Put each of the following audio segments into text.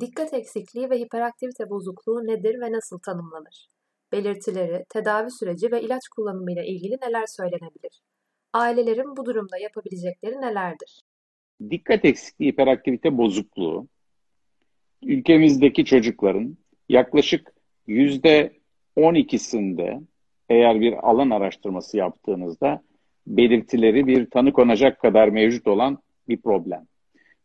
Dikkat eksikliği ve hiperaktivite bozukluğu nedir ve nasıl tanımlanır? Belirtileri, tedavi süreci ve ilaç kullanımıyla ilgili neler söylenebilir? Ailelerin bu durumda yapabilecekleri nelerdir? Dikkat eksikliği, hiperaktivite bozukluğu ülkemizdeki çocukların yaklaşık yüzde 12'sinde eğer bir alan araştırması yaptığınızda belirtileri bir tanı konacak kadar mevcut olan bir problem.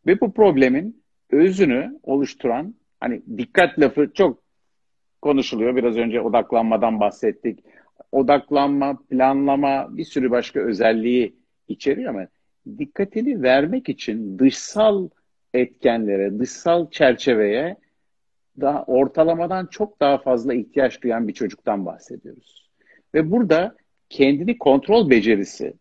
Ve bu problemin özünü oluşturan hani dikkat lafı çok konuşuluyor. Biraz önce odaklanmadan bahsettik. Odaklanma, planlama bir sürü başka özelliği içeriyor ama dikkatini vermek için dışsal etkenlere, dışsal çerçeveye daha ortalamadan çok daha fazla ihtiyaç duyan bir çocuktan bahsediyoruz. Ve burada kendini kontrol becerisi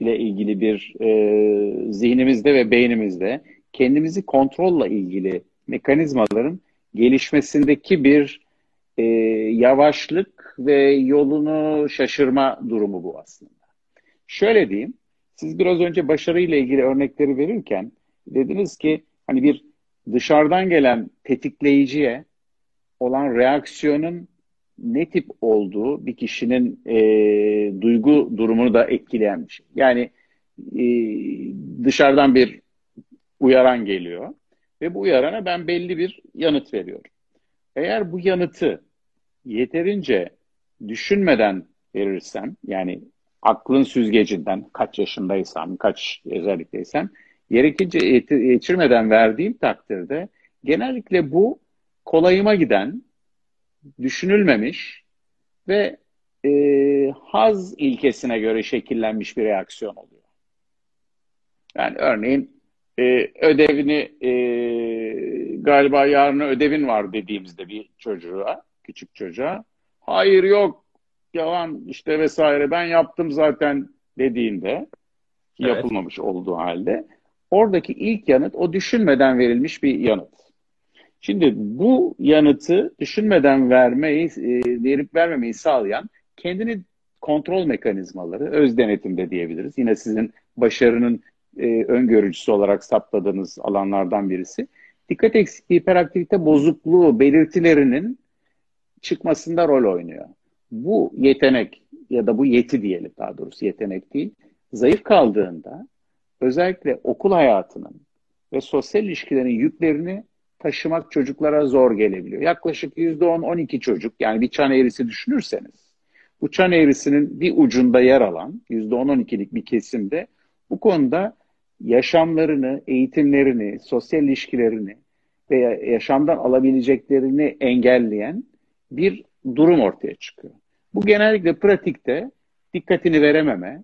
ile ilgili bir e, zihnimizde ve beynimizde kendimizi kontrolla ilgili mekanizmaların gelişmesindeki bir e, yavaşlık ve yolunu şaşırma durumu bu aslında. Şöyle diyeyim, siz biraz önce başarıyla ilgili örnekleri verirken dediniz ki hani bir dışarıdan gelen tetikleyiciye olan reaksiyonun ne tip olduğu bir kişinin e, duygu durumunu da etkileyen bir şey. Yani e, dışarıdan bir uyaran geliyor ve bu uyarana ben belli bir yanıt veriyorum. Eğer bu yanıtı yeterince düşünmeden verirsem, yani aklın süzgecinden kaç yaşındaysam, kaç özellikleysem, gerekince geçirmeden verdiğim takdirde genellikle bu kolayıma giden, düşünülmemiş ve e, haz ilkesine göre şekillenmiş bir reaksiyon oluyor. Yani örneğin e, ödevini e, galiba yarın ödevin var dediğimizde bir çocuğa, küçük çocuğa hayır yok yalan işte vesaire ben yaptım zaten dediğinde evet. yapılmamış olduğu halde oradaki ilk yanıt o düşünmeden verilmiş bir yanıt. Şimdi bu yanıtı düşünmeden vermeyi, e, verip vermemeyi sağlayan kendini kontrol mekanizmaları, öz denetimde diyebiliriz. Yine sizin başarının e, öngörücüsü olarak saptadığınız alanlardan birisi. Dikkat eksikliği, hiperaktivite bozukluğu belirtilerinin çıkmasında rol oynuyor. Bu yetenek ya da bu yeti diyelim daha doğrusu yetenek değil, zayıf kaldığında özellikle okul hayatının ve sosyal ilişkilerin yüklerini taşımak çocuklara zor gelebiliyor. Yaklaşık %10-12 çocuk yani bir çan eğrisi düşünürseniz bu çan eğrisinin bir ucunda yer alan %10-12'lik bir kesimde bu konuda yaşamlarını, eğitimlerini, sosyal ilişkilerini veya yaşamdan alabileceklerini engelleyen bir durum ortaya çıkıyor. Bu genellikle pratikte dikkatini verememe,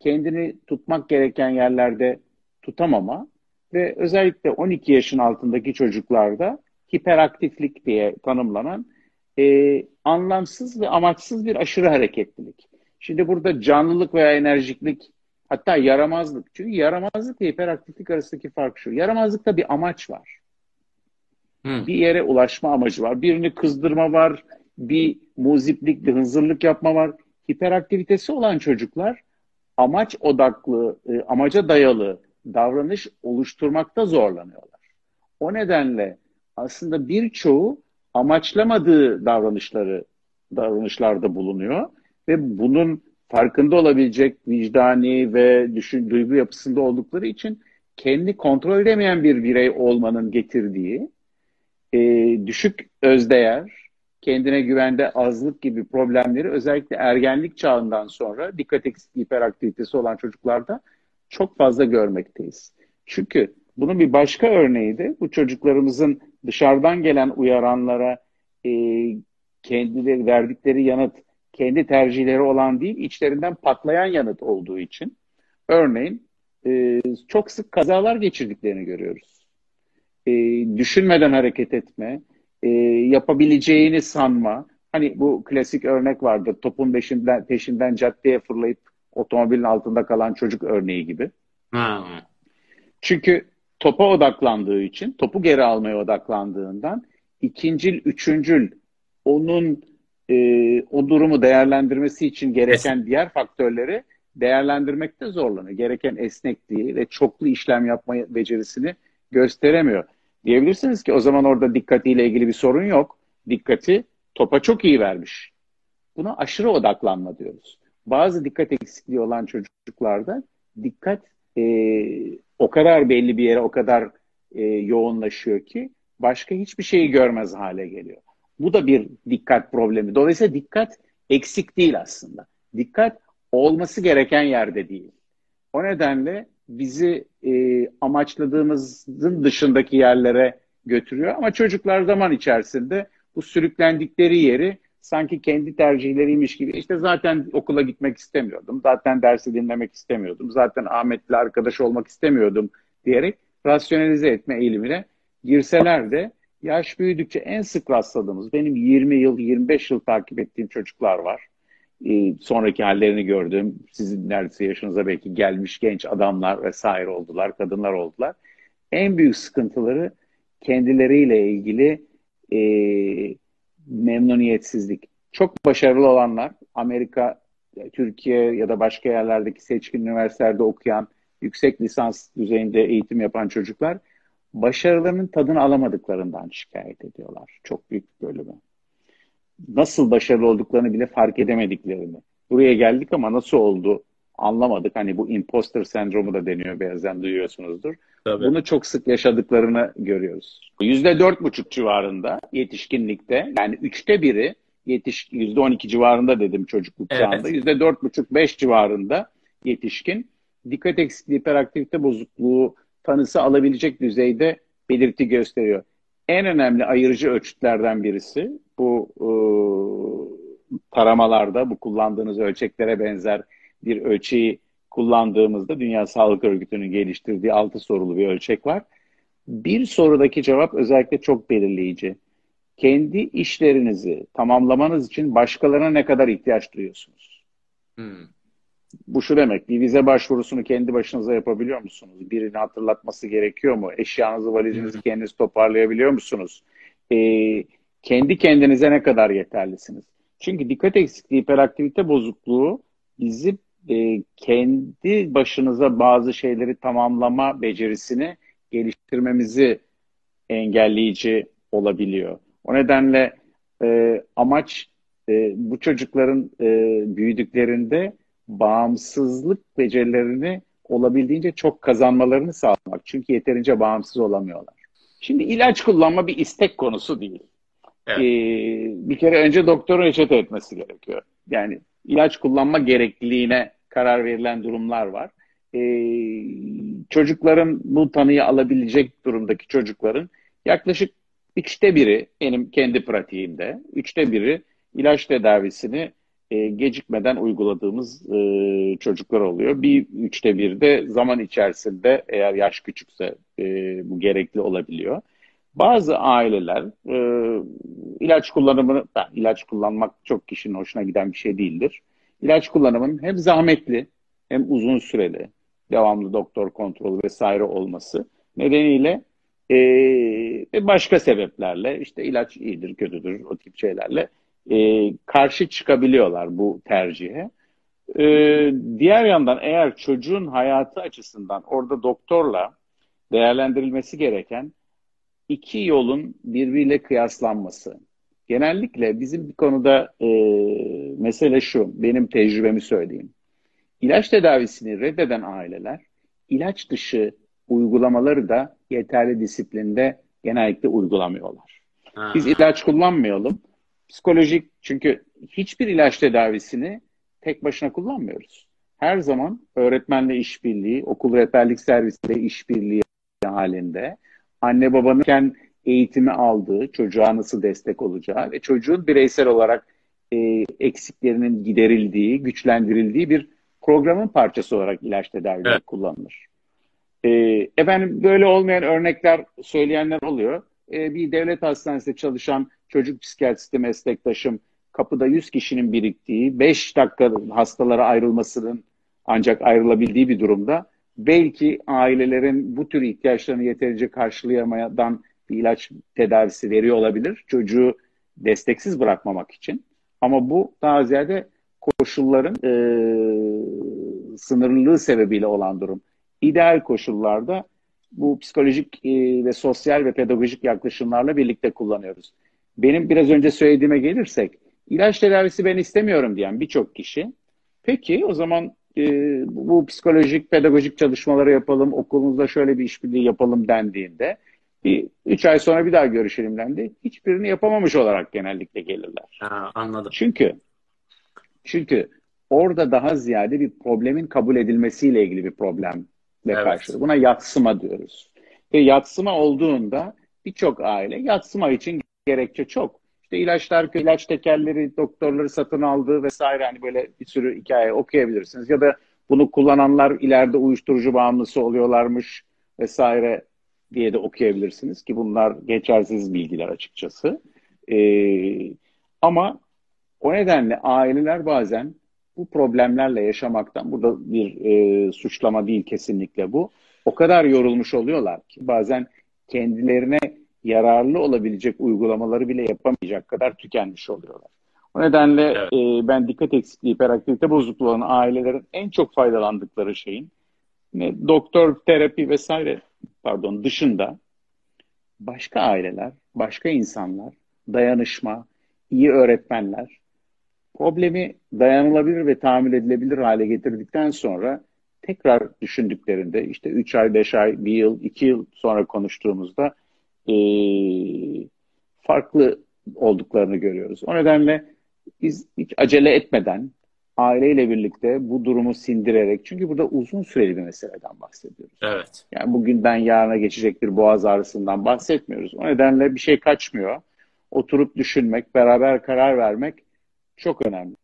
kendini tutmak gereken yerlerde tutamama ve özellikle 12 yaşın altındaki çocuklarda hiperaktiflik diye tanımlanan e, anlamsız ve amaçsız bir aşırı hareketlilik. Şimdi burada canlılık veya enerjiklik hatta yaramazlık. Çünkü yaramazlık ve hiperaktiflik arasındaki fark şu. Yaramazlıkta bir amaç var. Hmm. Bir yere ulaşma amacı var. Birini kızdırma var. Bir muziplik, bir hınzırlık yapma var. Hiperaktivitesi olan çocuklar amaç odaklı, e, amaca dayalı davranış oluşturmakta zorlanıyorlar. O nedenle aslında birçoğu amaçlamadığı davranışları davranışlarda bulunuyor ve bunun farkında olabilecek vicdani ve düşün, duygu yapısında oldukları için kendi kontrol edemeyen bir birey olmanın getirdiği e, düşük özdeğer, kendine güvende azlık gibi problemleri özellikle ergenlik çağından sonra dikkat eksikliği hiperaktivitesi olan çocuklarda çok fazla görmekteyiz. Çünkü bunun bir başka örneği de bu çocuklarımızın dışarıdan gelen uyaranlara e, kendileri verdikleri yanıt kendi tercihleri olan değil, içlerinden patlayan yanıt olduğu için örneğin e, çok sık kazalar geçirdiklerini görüyoruz. E, düşünmeden hareket etme, e, yapabileceğini sanma. Hani bu klasik örnek vardı. Topun peşinden, peşinden caddeye fırlayıp otomobilin altında kalan çocuk örneği gibi. Ha. Çünkü topa odaklandığı için, topu geri almaya odaklandığından ikincil, üçüncül onun e, o durumu değerlendirmesi için gereken es- diğer faktörleri değerlendirmekte zorlanıyor. Gereken esnekliği ve çoklu işlem yapma becerisini gösteremiyor. Diyebilirsiniz ki o zaman orada dikkatiyle ilgili bir sorun yok. Dikkati topa çok iyi vermiş. Buna aşırı odaklanma diyoruz. Bazı dikkat eksikliği olan çocuklarda dikkat e, o kadar belli bir yere o kadar e, yoğunlaşıyor ki başka hiçbir şeyi görmez hale geliyor. Bu da bir dikkat problemi. Dolayısıyla dikkat eksik değil aslında. Dikkat olması gereken yerde değil. O nedenle bizi e, amaçladığımızın dışındaki yerlere götürüyor. Ama çocuklar zaman içerisinde bu sürüklendikleri yeri sanki kendi tercihleriymiş gibi işte zaten okula gitmek istemiyordum. Zaten dersi dinlemek istemiyordum. Zaten Ahmet'le arkadaş olmak istemiyordum diyerek rasyonelize etme eğilimine girseler de yaş büyüdükçe en sık rastladığımız benim 20 yıl 25 yıl takip ettiğim çocuklar var. Ee, sonraki hallerini gördüm. Sizin neredeyse yaşınıza belki gelmiş genç adamlar vesaire oldular, kadınlar oldular. En büyük sıkıntıları kendileriyle ilgili e, memnuniyetsizlik. Çok başarılı olanlar Amerika, Türkiye ya da başka yerlerdeki seçkin üniversitelerde okuyan, yüksek lisans düzeyinde eğitim yapan çocuklar başarılarının tadını alamadıklarından şikayet ediyorlar. Çok büyük bir bölümü. Nasıl başarılı olduklarını bile fark edemediklerini. Buraya geldik ama nasıl oldu anlamadık. Hani bu imposter sendromu da deniyor bazen duyuyorsunuzdur. Tabii. Bunu çok sık yaşadıklarını görüyoruz. Yüzde dört buçuk civarında yetişkinlikte yani üçte biri yetiş yüzde on iki civarında dedim çocukluk evet. çağında. Yüzde dört buçuk beş civarında yetişkin dikkat eksikliği hiperaktivite bozukluğu tanısı alabilecek düzeyde belirti gösteriyor. En önemli ayırıcı ölçütlerden birisi bu e, taramalarda bu kullandığınız ölçeklere benzer bir ölçeği kullandığımızda Dünya Sağlık Örgütü'nün geliştirdiği altı sorulu bir ölçek var. Bir sorudaki cevap özellikle çok belirleyici. Kendi işlerinizi tamamlamanız için başkalarına ne kadar ihtiyaç duyuyorsunuz? Hmm. Bu şu demek, bir vize başvurusunu kendi başınıza yapabiliyor musunuz? Birini hatırlatması gerekiyor mu? Eşyanızı, valizinizi kendiniz toparlayabiliyor musunuz? Ee, kendi kendinize ne kadar yeterlisiniz? Çünkü dikkat eksikliği, hiperaktivite bozukluğu bizi e, kendi başınıza bazı şeyleri tamamlama becerisini geliştirmemizi engelleyici olabiliyor. O nedenle e, amaç e, bu çocukların e, büyüdüklerinde bağımsızlık becerilerini olabildiğince çok kazanmalarını sağlamak. Çünkü yeterince bağımsız olamıyorlar. Şimdi ilaç kullanma bir istek konusu değil. Evet. Ee, bir kere önce doktorun reçete etmesi gerekiyor. Yani ilaç kullanma gerekliliğine karar verilen durumlar var. Ee, çocukların bu tanıyı alabilecek durumdaki çocukların yaklaşık üçte biri benim kendi pratiğimde, üçte biri ilaç tedavisini e, gecikmeden uyguladığımız e, çocuklar oluyor. Bir üçte bir de zaman içerisinde eğer yaş küçükse e, bu gerekli olabiliyor. Bazı aileler e, ilaç kullanımını, ilaç kullanmak çok kişinin hoşuna giden bir şey değildir. İlaç kullanımının hem zahmetli hem uzun süreli, devamlı doktor kontrolü vesaire olması nedeniyle e, başka sebeplerle işte ilaç iyidir, kötüdür o tip şeylerle e, karşı çıkabiliyorlar bu tercihe. E, diğer yandan eğer çocuğun hayatı açısından orada doktorla değerlendirilmesi gereken iki yolun birbiriyle kıyaslanması. Genellikle bizim bir konuda e, mesele şu, benim tecrübemi söyleyeyim. İlaç tedavisini reddeden aileler, ilaç dışı uygulamaları da yeterli disiplinde genellikle uygulamıyorlar. Ha. Biz ilaç kullanmayalım. Psikolojik çünkü hiçbir ilaç tedavisini tek başına kullanmıyoruz. Her zaman öğretmenle işbirliği, okul rehberlik servisiyle işbirliği halinde anne babanın eğitimi aldığı, çocuğa nasıl destek olacağı ve çocuğun bireysel olarak e, eksiklerinin giderildiği, güçlendirildiği bir programın parçası olarak ilaç tedavileri evet. kullanılır. E, efendim böyle olmayan örnekler söyleyenler oluyor. E, bir devlet hastanesinde çalışan çocuk psikiyatristi meslektaşım kapıda 100 kişinin biriktiği, 5 dakika hastalara ayrılmasının ancak ayrılabildiği bir durumda belki ailelerin bu tür ihtiyaçlarını yeterince karşılayamadan bir ilaç tedavisi veriyor olabilir. Çocuğu desteksiz bırakmamak için. Ama bu daha ziyade koşulların e, sınırlılığı sebebiyle olan durum. İdeal koşullarda bu psikolojik e, ve sosyal ve pedagojik yaklaşımlarla birlikte kullanıyoruz. Benim biraz önce söylediğime gelirsek, ilaç tedavisi ben istemiyorum diyen birçok kişi, peki o zaman e, bu psikolojik, pedagojik çalışmaları yapalım, okulumuzda şöyle bir işbirliği yapalım dendiğinde, bir üç ay sonra bir daha görüşelim dendi. Hiçbirini yapamamış olarak genellikle gelirler. Ha, anladım. Çünkü çünkü orada daha ziyade bir problemin kabul edilmesiyle ilgili bir problemle Evet. karşılaşıyoruz. Buna yatsıma diyoruz. Ve yatsıma olduğunda birçok aile yatsıma için gerekçe çok. İşte ilaçlar, ilaç tekerleri, doktorları satın aldığı vesaire hani böyle bir sürü hikaye okuyabilirsiniz. Ya da bunu kullananlar ileride uyuşturucu bağımlısı oluyorlarmış vesaire diye de okuyabilirsiniz ki bunlar geçersiz bilgiler açıkçası. Ee, ama o nedenle aileler bazen bu problemlerle yaşamaktan, burada bir e, suçlama değil kesinlikle bu, o kadar yorulmuş oluyorlar ki bazen kendilerine yararlı olabilecek uygulamaları bile yapamayacak kadar tükenmiş oluyorlar. O nedenle Evet. e, ben dikkat eksikliği, hiperaktivite bozukluğu olan ailelerin en çok faydalandıkları şeyin ne, doktor, terapi vesaire pardon dışında başka aileler, başka insanlar, dayanışma, iyi öğretmenler problemi dayanılabilir ve tahammül edilebilir hale getirdikten sonra tekrar düşündüklerinde işte 3 ay, 5 ay, 1 yıl, 2 yıl sonra konuştuğumuzda eee, farklı olduklarını görüyoruz. O nedenle biz hiç acele etmeden aileyle birlikte bu durumu sindirerek çünkü burada uzun süreli bir meseleden bahsediyoruz. Evet. Yani bugünden yarına geçecek bir boğaz ağrısından bahsetmiyoruz. O nedenle bir şey kaçmıyor. Oturup düşünmek, beraber karar vermek çok önemli.